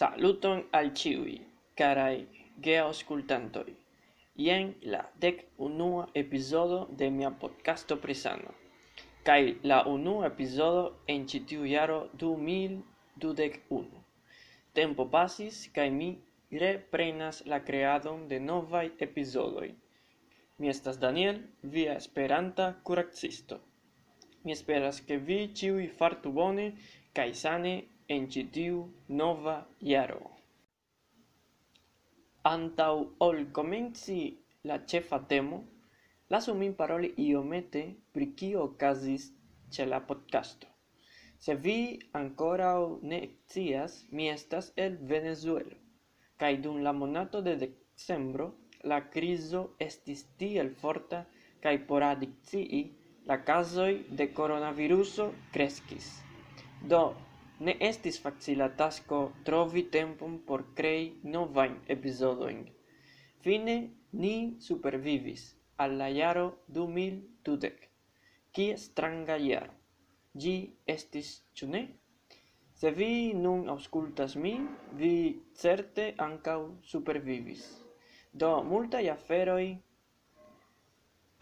Saluton al ciui, carai geauscultantoi. Ien la dec unua episodo de mia podcasto prisano. Kai la unua episodo en citiu iaro 2021. Tempo pasis, kai mi reprenas la creadon de novai episodoi. Mi estas Daniel, via Esperanta kuracisto. Mi esperas ke vi ĉiuj fartu bone kaj sane en ĉi tiu nova jaro. Antaŭ ol komenci la ĉefa temo, lasu min paroli iomete pri kio okazis ĉe la podcasto. Se vi ankoraŭ ne scias, mi estas el Venezuelo kaj dum la monato de decembro la crisi estis tiel forta kai por adikcii la casoi de coronaviruso crescis. Do ne estis facila tasco trovi tempum por crei novain epizodojn. Fine ni supervivis al la iaro 2020. Kie stranga iaro? Gi estis, cune? Se vi nun auscultas mi, vi certe ancau supervivis. Do, multaj aferoj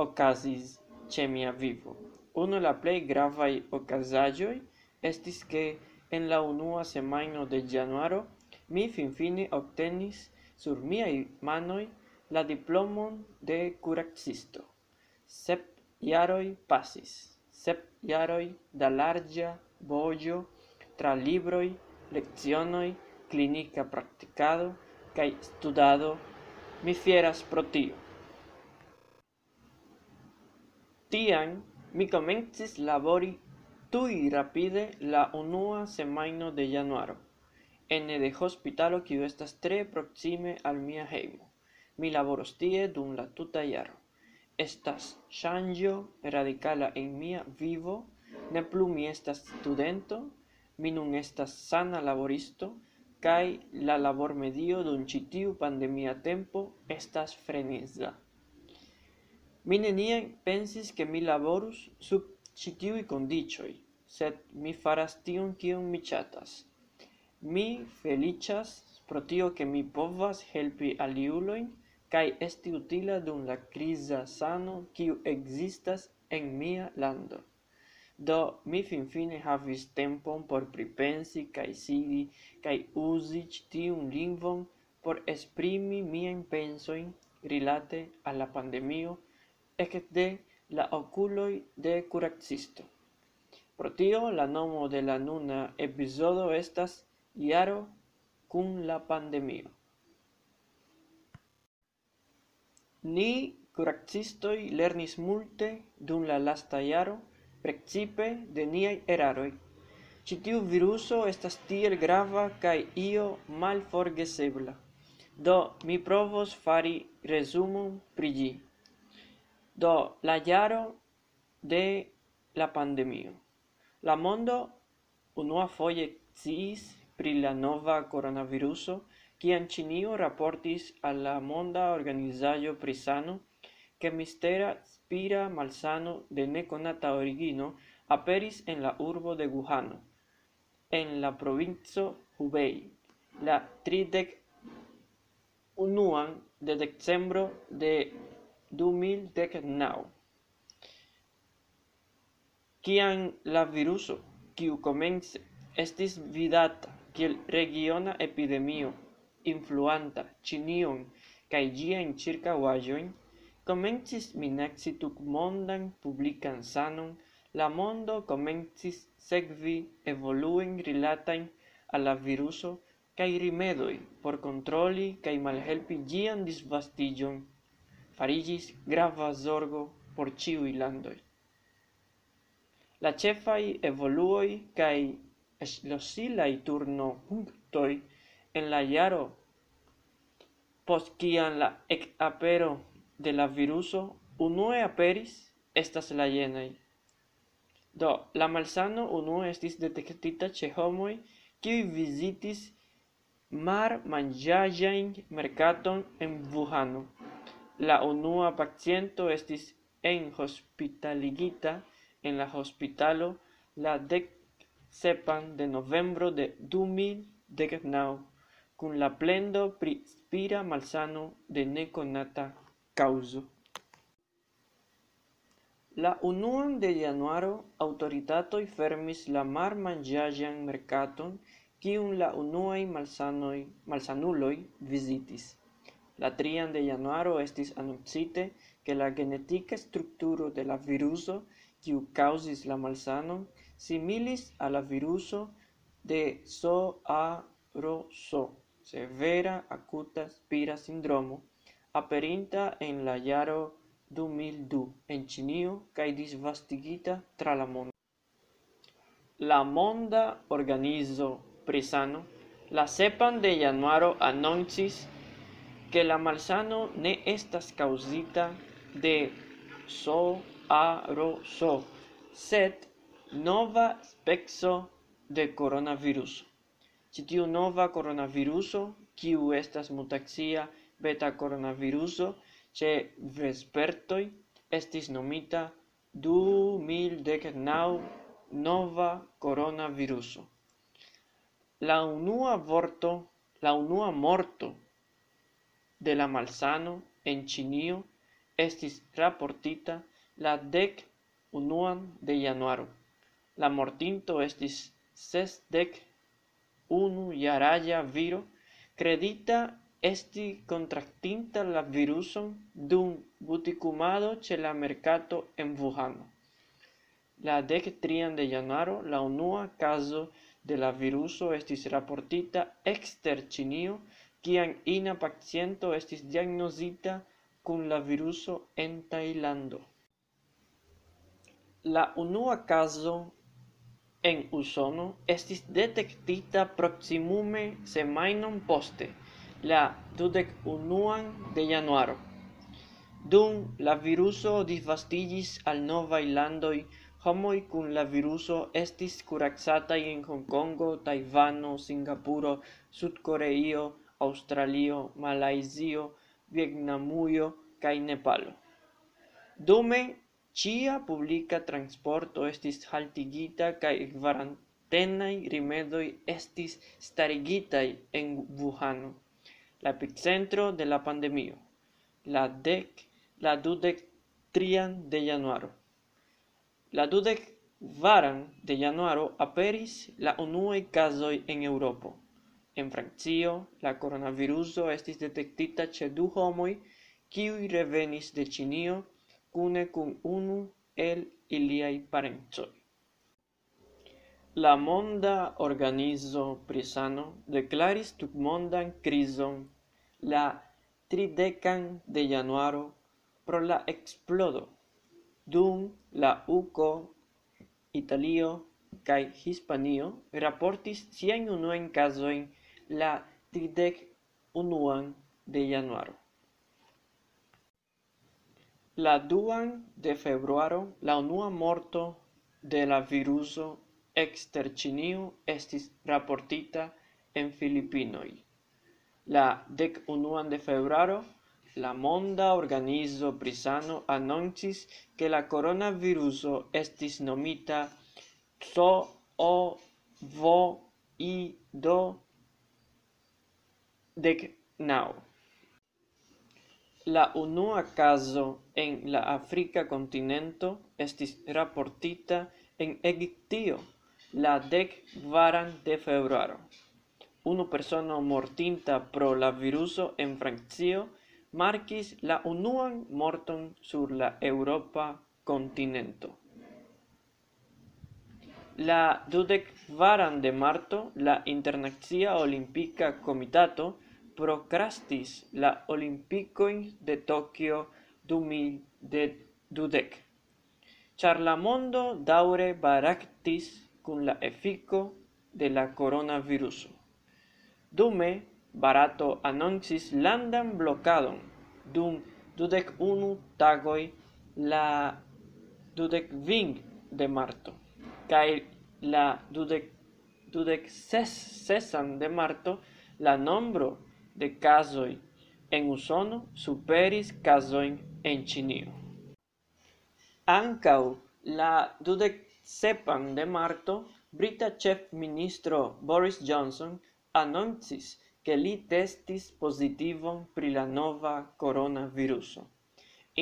okazis ĉe mia vivo. uno la plej gravai okazaĵoj estis ke en la unua semaino de januaro mi finfine obtenis sur miaj manoi la diplomon de curaxisto Sep iaroi pasis, sep iaroi da largia bojo tra libroi lezionoi clinica practicado kai studado Mi fieras pro tio. Tiam mi comencis labori tui rapide la unua semaino de januaro, ene de hospitalo kiu estas tre proxime al mia heimo. Mi laboros tie dum la tuta iaro. Estas shangio radikala en mia vivo, ne plu mi estas studento, mi nun estas sana laboristo, kai la labormedio dum ĉi tiu pandemia tempo estas freneza. Mi neniam pensis ke mi laborus sub ĉi tiuj kondiĉoj, sed mi faras tion kion mi ŝatas. Mi feliĉas pro tio ke mi povas helpi aliulojn kaj esti utila dum la kriza sano kiu ekzistas en mia lando. Do, mi finfine havis tempon por pripensi kaj sidi kaj uzi ĉi tiun lingvon por esprimi miajn pensojn rilate al la pandemio ekde la okuloj de kuracisto. Pro tio, la nomo de la nuna epizodo estas Jaro kun la pandemio. Ni kuracistoj lernis multe dum la lasta jaro, precipe de niai eraroi. Citiu viruso estas tiel grava cae io malforgesebla. Do mi provos fari resumum prigi. Do la jaro de la pandemio. La mondo unua foie sciis pri la nova coronaviruso, kiam Cinio raportis al la Monda Organizaĵo pri Sano, ke misteras spira malsano de neconata origino aperis en la urbo de Wuhan, en la provinco Hubei, la tridek unuan de decembro de 2019. Kiam la viruso, kiu komence estis vidata kiel regiona epidemio influanta Ĉinion kaj ĝiajn ĉirkaŭaĵojn, komencis minaci tutmondan publikan sanon, la mondo komencis sekvi evoluen rilatajn al la viruso kaj rimedoj por kontroli kaj malhelpi ĝian disvastiĝon farigis grava zorgo por ciui landoi. La cefai evoluoi cae eslosilai turno punctoi en la iaro post kiam la ekapero de la viruso unue aperis estas la jenaj. Do, la malsano unue estis detektita ĉe homoj kiuj vizitis mar manĝaĵajn merkaton en Wuhano. La unua paciento estis enhospitaligita en la hospitalo la dek sepan de novembro de du mil dek naŭ kun la plendo pri spira malsano de nekonata causo. La unuan de januaro autoritatoi fermis la mar mangiagian mercaton kiun la unuaj malsanoi, malsanuloi visitis. La trian de januaro estis anoncite, que la genetica structuro de la viruso, kiu causis la malsanon, similis al la viruso de SOARS, severa acuta spira sindromo, aperinta en la jaro du mil du en Ĉinio kaj disvastigita tra la mondo. La Monda Organizo pri Sano la sepan de januaro anoncis que la malsano ne estas causita de so aro so set nova spexo de coronavirus Ĉi tiu nova coronaviruso, kiu estas mutaxia beta coronaviruso, ce vespertoi estis nomita 2019 nova coronaviruso. La unua vorto, la unua morto de la malsano en Chinio estis raportita la dec unuan de januaro. La mortinto estis ses dec unu jaraya viro, credita esti contractinta la viruson dum buticumado ce la mercato en Wuhan. La dec trian de januaro, la unua caso de la viruso estis raportita exter Chinio, kiam ina paciento estis diagnosita kun la viruso en Tailando. La unua caso en Usono estis detectita proximume semainon poste la dudek unuan de januaro. Dum la viruso disvastigis al novai landoi, homoi kun la viruso estis kuracataj en Hongkongo, Tajvano, Singapuro, Sudkoreio, Australio, Malaisio, Vietnamuio, cae Nepalo. Dume Cia publica transporto estis haltigita cae quarantenai rimedoi estis starigitai en Wuhano. La epicentro de la pandemio, la dec, la dudec trian de januaro. La dudec varan de januaro aperis la unuae casoi en Europo. En Francio, la coronaviruso estis detectita ce du homoi kiui revenis de Cinio cune cun unu el iliai parenzoi. La Monda Organizo Prisano declaris deklaris tutmondan crison la 30 de januaro pro la explodo dum la UCO Italio kai Hispanio raportis siajn unuajn casoin la 31 de januaro. La duan de februaro la unua morto de la viruso ekster Ĉinio estis raportita en Filipinoj. La dekunuan de februaro la Monda Organizo pri Sano anoncis ke la coronaviruso estis nomita so o vo i do dec nau. La unua caso en la Africa continento estis raportita en Egiptio la dec kvaran de februaro. Unu persono mortinta pro la viruso en Francio markis la unuan morton sur la Europa continento. La dudec varan de marto la Internacia Olimpica Comitato procrastis la Olimpicoin de Tokio 2012. Char la mondo daure baraktis cun la efico de la coronaviruso. Dume, Barato anoncis landan blocadon dum dudek unu tagoj la dudek ving de marto kaj la dudek dudek ses sesan de marto la nombro de casoi en Usono superis casoin en Chinio. Ancau la dudec Sepan de marto brita chef ministro Boris Johnson anoncis che li testis pozitivon pri la nova coronaviruso.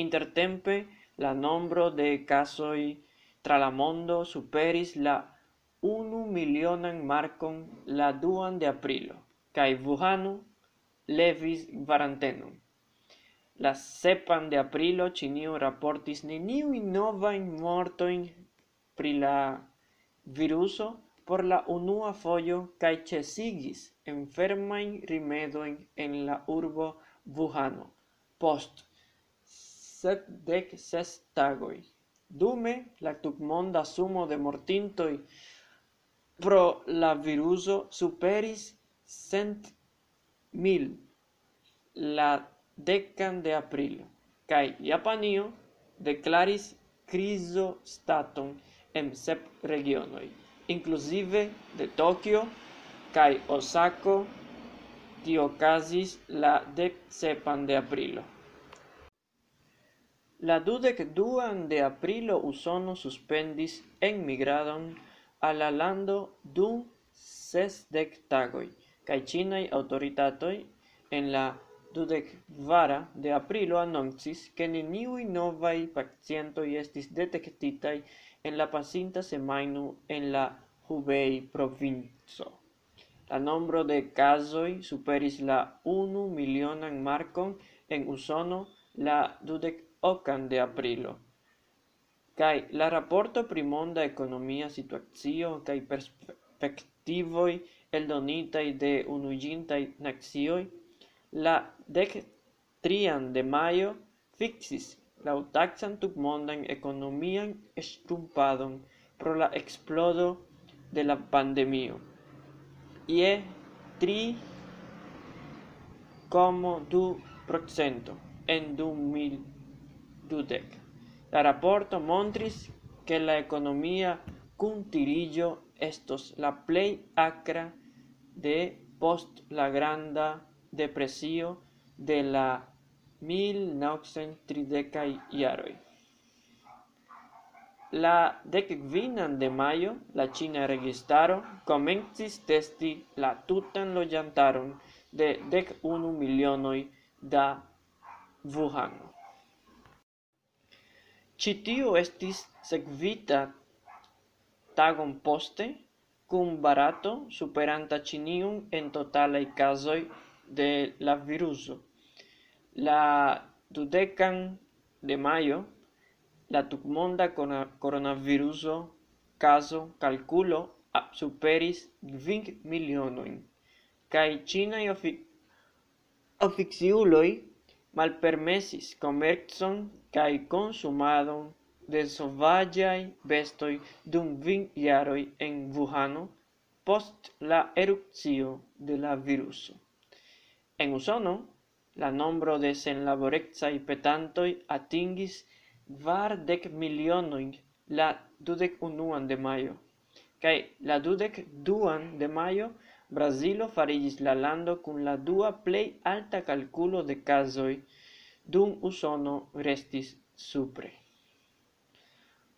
Intertempe la nombro de casoi tra la mondo superis la 1 milionan marcon la 2 de aprilo, cae Wuhanu levis quarantenum. La sepan de aprilo Ĉinio raportis neniujn novajn mortojn pri la viruso por la unua foio kaj ĉesigis enfermajn rimedojn en la urbo Wuhano post sepdek ses tagoj. Dume la tutmonda sumo de mortintoj pro la viruso superis cent mil la decan de aprilo, Kai Japanio declaris criso staton en sep regionoi, inclusive de Tokio kai Osako. Tio okazis la dec sepan de aprilo. La dudec duan de aprilo Usono suspendis enmigradon al la lando dum sesdek tagoi, kaj ĉinaj autoritatoi en la dudec vara de aprilo anoncis ke neniuj novai pacientoi estis detectitai en la pasinta semajno en la Hubei-provinco. La nombro de casoi superis la unu milionan markon en Usono la dudekokan de aprilo. Kai la raporto pri monda ekonomia situacio perspektivoi perspektivoj eldonitaj de Unuiĝintaj Nacioj la dek trian de maio fixis laŭtaksan tutmondan ekonomian ŝtrumpadon pro la eksplodo de la pandemio je tri como du procento en du mil dudek. La raporto montris che la economia cun tirillo estos la plei acra de post la granda depresio de la mil naucent. La dekkvinan de maio, la China registaro comencis testi la tutan loĝantaron de dek unu milionoj da Wuhan. Citio estis segvita tagon poste cum Barato superanta Chinium en totalei casoi de la viruso la dudecan de mayo la tutmonda coronaviruso caso calculo superis kvin milionojn kaj ĉinaj ofi oficiuloj malpermesis komercon kai consumadon de sovagiai bestoi dum 20 iaroi en Wuhano post la erupcio de la viruso. En Usono, la nombro de senlaborexai petantoi atingis kvardek milionojn la dudek unuan de maio. kaj la dudek duan de maio, Brasilo farigis la lando cun la dua plei alta calculo de casoi, dum Usono restis supre.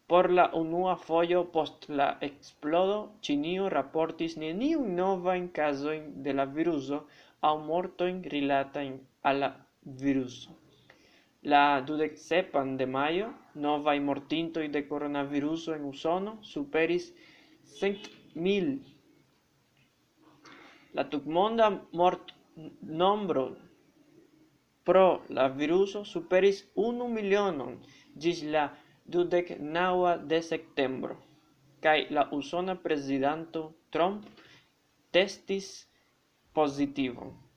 Por la unua foio post la explodo, Cinio raportis neniu nova in kazojn de la viruso au mortojn rilatajn alla viruso. La 27 de maio novaj mortintoj de coronavirus en Usono superis 100.000. La tutmonda mortnombro pro la viruso superis 1 milionon gis la 29 de septembro Kai la usona presidanto Trump testis positivon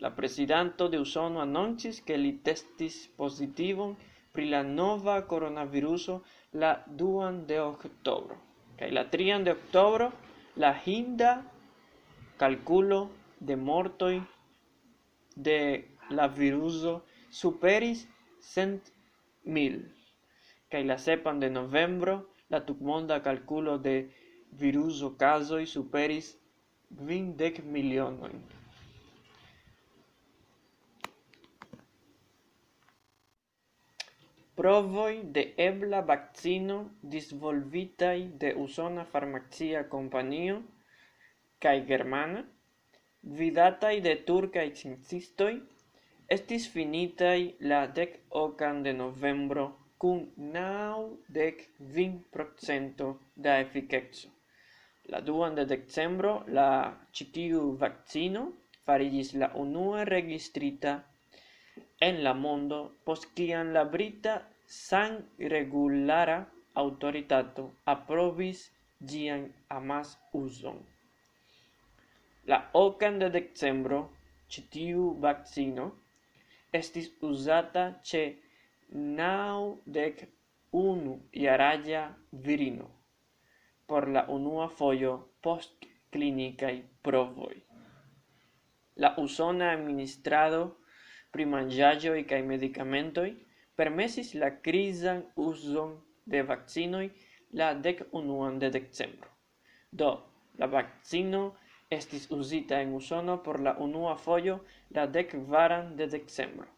la presidanto de Usono annoncis che li testis positivon pri la nova coronaviruso la duan de octobro. Kai la trian de octobro la hinda calculo de mortoi de la viruso superis cent mil. Kai la sepan de novembro la tutmonda calculo de viruso casoi superis vindec milionojn. provoi de ebla vaccino disvolvitai de usona farmacia companio cae germana, vidatai de turcae sciencistoj, estis finitai la dec ocan de novembro cun nau dec vin procento da efficetso. La duan de decembro la citiu vaccino farigis la unua registrita en la mondo post kiam la brita san-regulara autoritato aprobis gian amas uson. La okan de decembro citiu vaccino, estis usata ce nau dec unu jaraĝa virino por la unua foio post clinicae provoi. La usona administrado pri manĝaĵoj kaj medikamentoj permesis la krizan uzon de vakcinoj la dek unuan de decembro. Do, la vakcino estis uzita en Usono por la unua fojo la dek varan de decembro.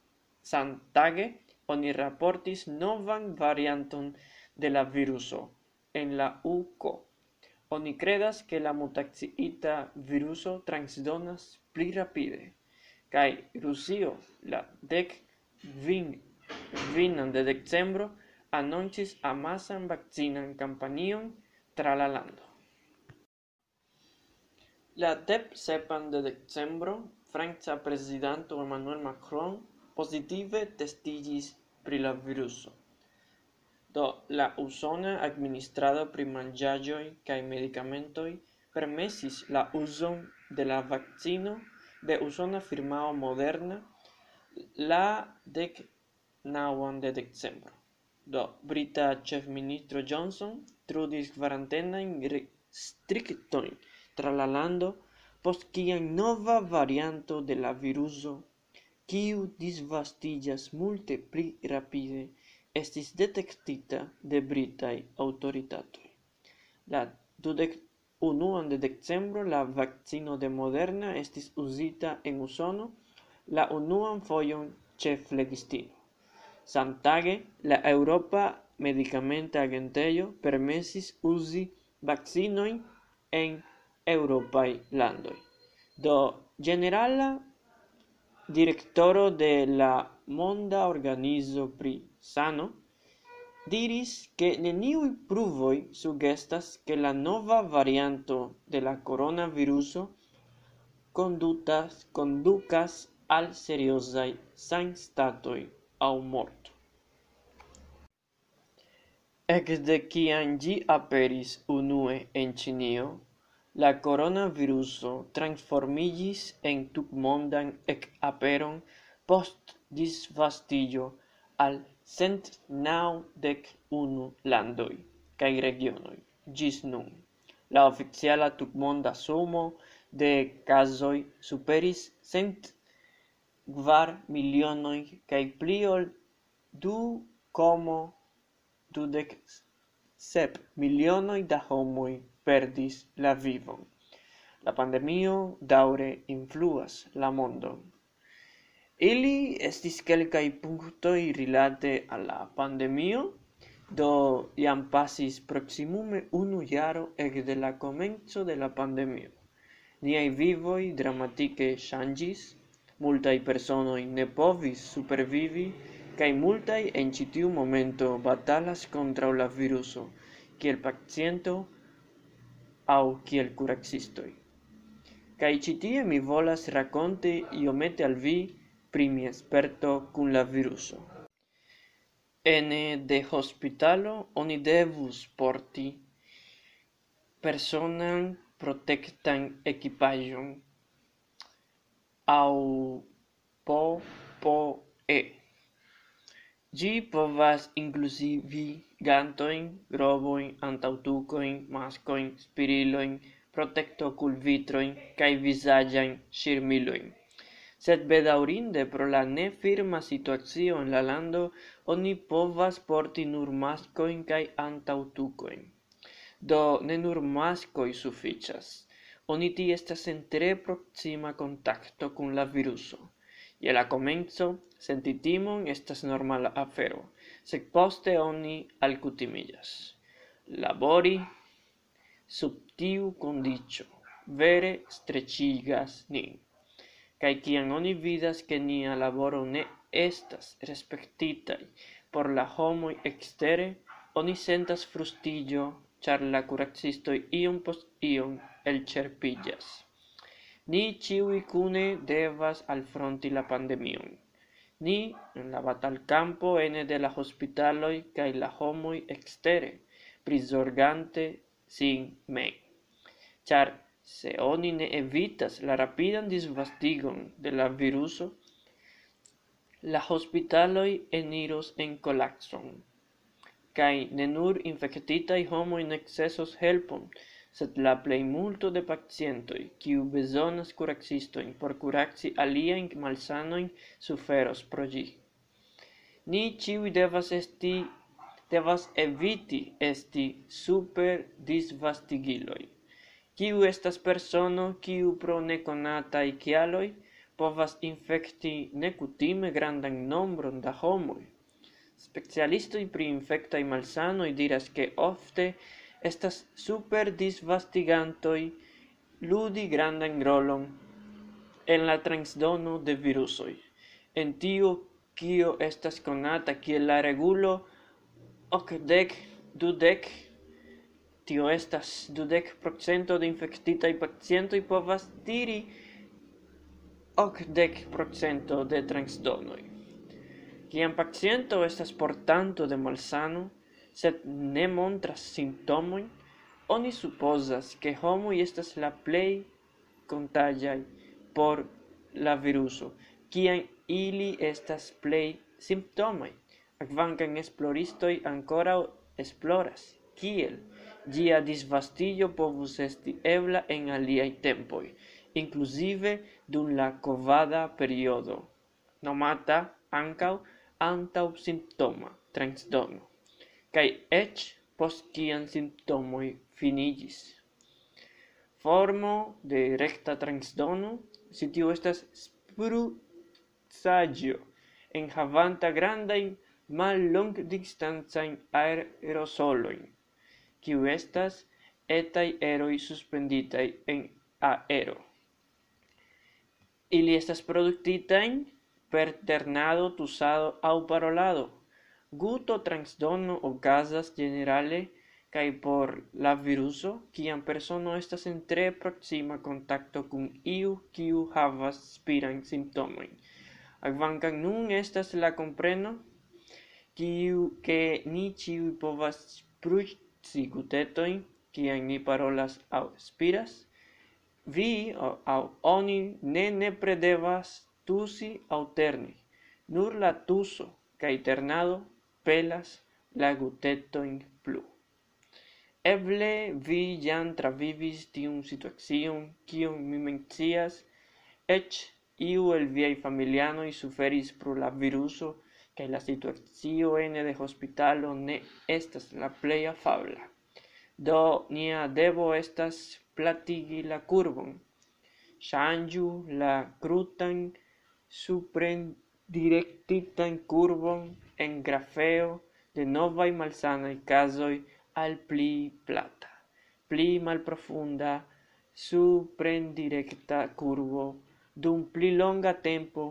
Santage oni raportis novan varianton de la viruso en la UK. Oni credas che la mutaciita viruso transdonas pli rapide kai Rusio la dec vin vinan de decembro anoncis amasan vaccinan campanion tra la lando. La dep sepan de decembro franca presidente Emmanuel Macron positive testigis pri la viruso. Do la usona administrado pri manĝaĵoj kaj medikamentoj permesis la uzon de la vaccino de usona firmao moderna la dec nauan de decembro. Do, brita chef ministro Johnson trudis quarantenain restrictoin tra la lando post kiam nova varianto de la viruso quiu disvastillas multe pli rapide estis detectita de Britai autoritatoi. La dudec Unuan de decembro la vaccino de Moderna estis uzita en Usono la unuan fojon ĉe flegistino. Samtage la Europa Medicamenta Agentejo permesis uzi vakcinojn en eŭropaj landoj. Do generala direktoro de la Monda Organizo pri Sano diris che neniui pruvoi sugestas che la nova varianto de la coronaviruso condutas conducas al seriosai san statoi au morto. Ekde kiam gi aperis unue en Ĉinio, la coronaviruso transformigis en tutmondan ekaperon post disvastillo al cent naŭdek unu landoi cae regionoi, gis nun. La oficiala tutmonda sumo de casoi superis cent kvar milionoj kaj du como du komo dudek sep milionoi da homoi perdis la vivon. La pandemio daure influas la mondon. Ili estis kelkaj punktoj rilate al la pandemio, do jam pasis proximume unu jaro ekde la komenco de la pandemio. Niaj vivoj dramatike ŝanĝis, multaj personoj ne povis supervivi, kaj multaj en ĉi tiu momento batalas kontraŭ la viruso, kiel paciento aŭ kiel kuracistoj. Kaj ĉi tie mi volas rakonti iomete al vi pri mia sperto kun la viruso. Ene de hospitalo oni devus porti personan protectan equipajon au po po e. Gi povas inclusivi gantoin, groboin, antautucoin, mascoin, spiriloin, protecto cul vitroin, cae visagiain, shirmiloin sed bedaŭrinde pro la ne firma situacio en la lando oni povas porti nur maskojn kaj antaŭtukojn. Do ne nur maskoj sufiĉas. Oni ti estas en tre proksima kontakto kun la viruso. Je la komenco senti timon estas normala afero, sed poste oni alcutimillas. Labori sub tiu kondiĉo vere streĉigas nin kaj kiam oni vidas ke nia laboro ne estas respektitaj por la homo ekstere, oni sentas frustillo char la kuracistoj ion post ion el cerpillas Ni ciui cune devas alfronti la pandemion. Ni en la batalkampo ene de la hospitaloi kaj la homoi extere prisorgante sin me char se oni ne evitas la rapidan disvastigon de la viruso, la hospitaloi eniros en kolapson. Kaj ne nur homo in excessos helpon, sed la plei multo de pacientoi, kiu besonas curaxistoin por curaxi aliajn malsanoin, suferos pro gi. Ni ciui devas esti devas eviti esti super disvastigiloi kiu estas persono kiu pro nekonataj kialoj povas infekti nekutime grandan nombron da homoj. Specialistoj pri infektaj malsanoj diras ke ofte estas super disvastigantoj ludi grandan rolon en la transdono de virusoj. En tio kio estas konata kiel la regulo okdek dudek tio estas dudek procento de infektitaj pacientoj povas diri okdek procento de transdonoj. Kiam paciento estas portanto de malsano, sed ne montras simptomojn, oni supozas ke homoj estas la plej kontaĝaj por la viruso, kiam ili estas plej simptomaj, kvankam esploristoj ankoraŭ esploras kiel gia disvastillo povus esti ebla en aliai tempoi, inclusive dun la covada periodo, nomata ancau antau simptoma, transdono, cae ec post cian simptomoj finigis. Formo de recta transdono, si tiu estas mal long grandajn mallongdistancajn aerosoloin kiu estas etaj eroj suspenditaj en aero. Ili estas produktitaj per ternado, tusado aŭ parolado. Guto transdono okazas generale kaj por la viruso, kiam persono estas en tre proksima kontakto kun iu kiu havas spiran simptomojn. Kvankam nun estas la kompreno kiu ke ni ĉiuj povas cigutetoj, kiajn ni parolas au spiras, vi au oni ne ne predevas tusi auterni. Nur la tuso kaj ternado pelas la gutetoin plu. Eble vi jam travivis tiun situacion, kiun mi mencias, eĉ iu el viaj familianoj suferis pro la viruso che la situacio ene de hospitalo ne estas la plej afabla. Do nia devo estas platigi la kurvon, shanju la crutan supren directitan kurvon en grafeo de novai malsanai casoi al pli plata, pli mal profunda supren directa kurvo dum pli longa tempo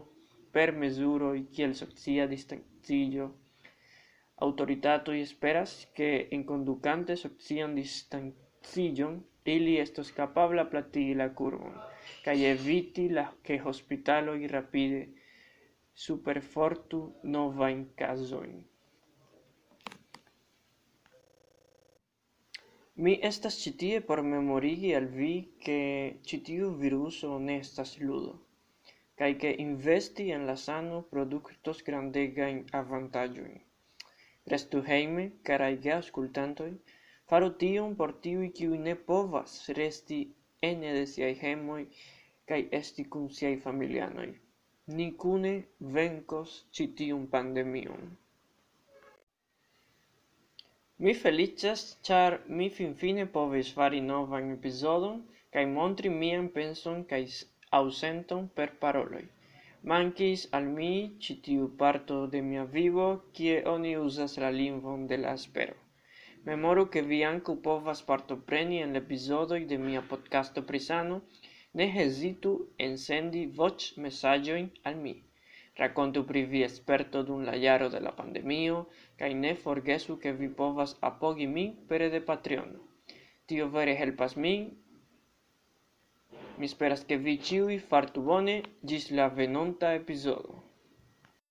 per mesuroi kiel socia distancillo. aŭtoritatoj esperas, ke enkondukante socian distanciĝon ili estos capabla platigi la curvon, cae eviti la che hospitalo i rapide superfortu novajn casoin. Mi estas citie por memorigi al vi che citiu viruso ne estas ludo kaj ke investi en la sano produktos grandegajn avantaĝojn. Restu hejme, karaj geaŭskultantoj, faru tion por tiuj kiuj ne povas resti ene de siaj hejmoj kaj esti kun siaj familianoj. Ni kune venkos ĉi tiun pandemion. Mi felicias, char mi finfine povis fari novan epizodon kaj montri mian penson kaj ausenton per paroloi. Mankis al mi ĉi tiu parto de mia vivo, kie oni uzas la lingvon de la espero. Memoru ke vi ankaŭ povas partopreni en la epizodoj de mia podcasto pri sano, ne hezitu en sendi voĉmesaĝojn al mi. Rakontu pri vi esperto dum la jaro de la pandemio, kaj ne forgesu ke vi povas apogi min pere de Patreono. Tio vere helpas min Mi speras ke vi ĉiuj fartu bone ĝis la venonta epizodo.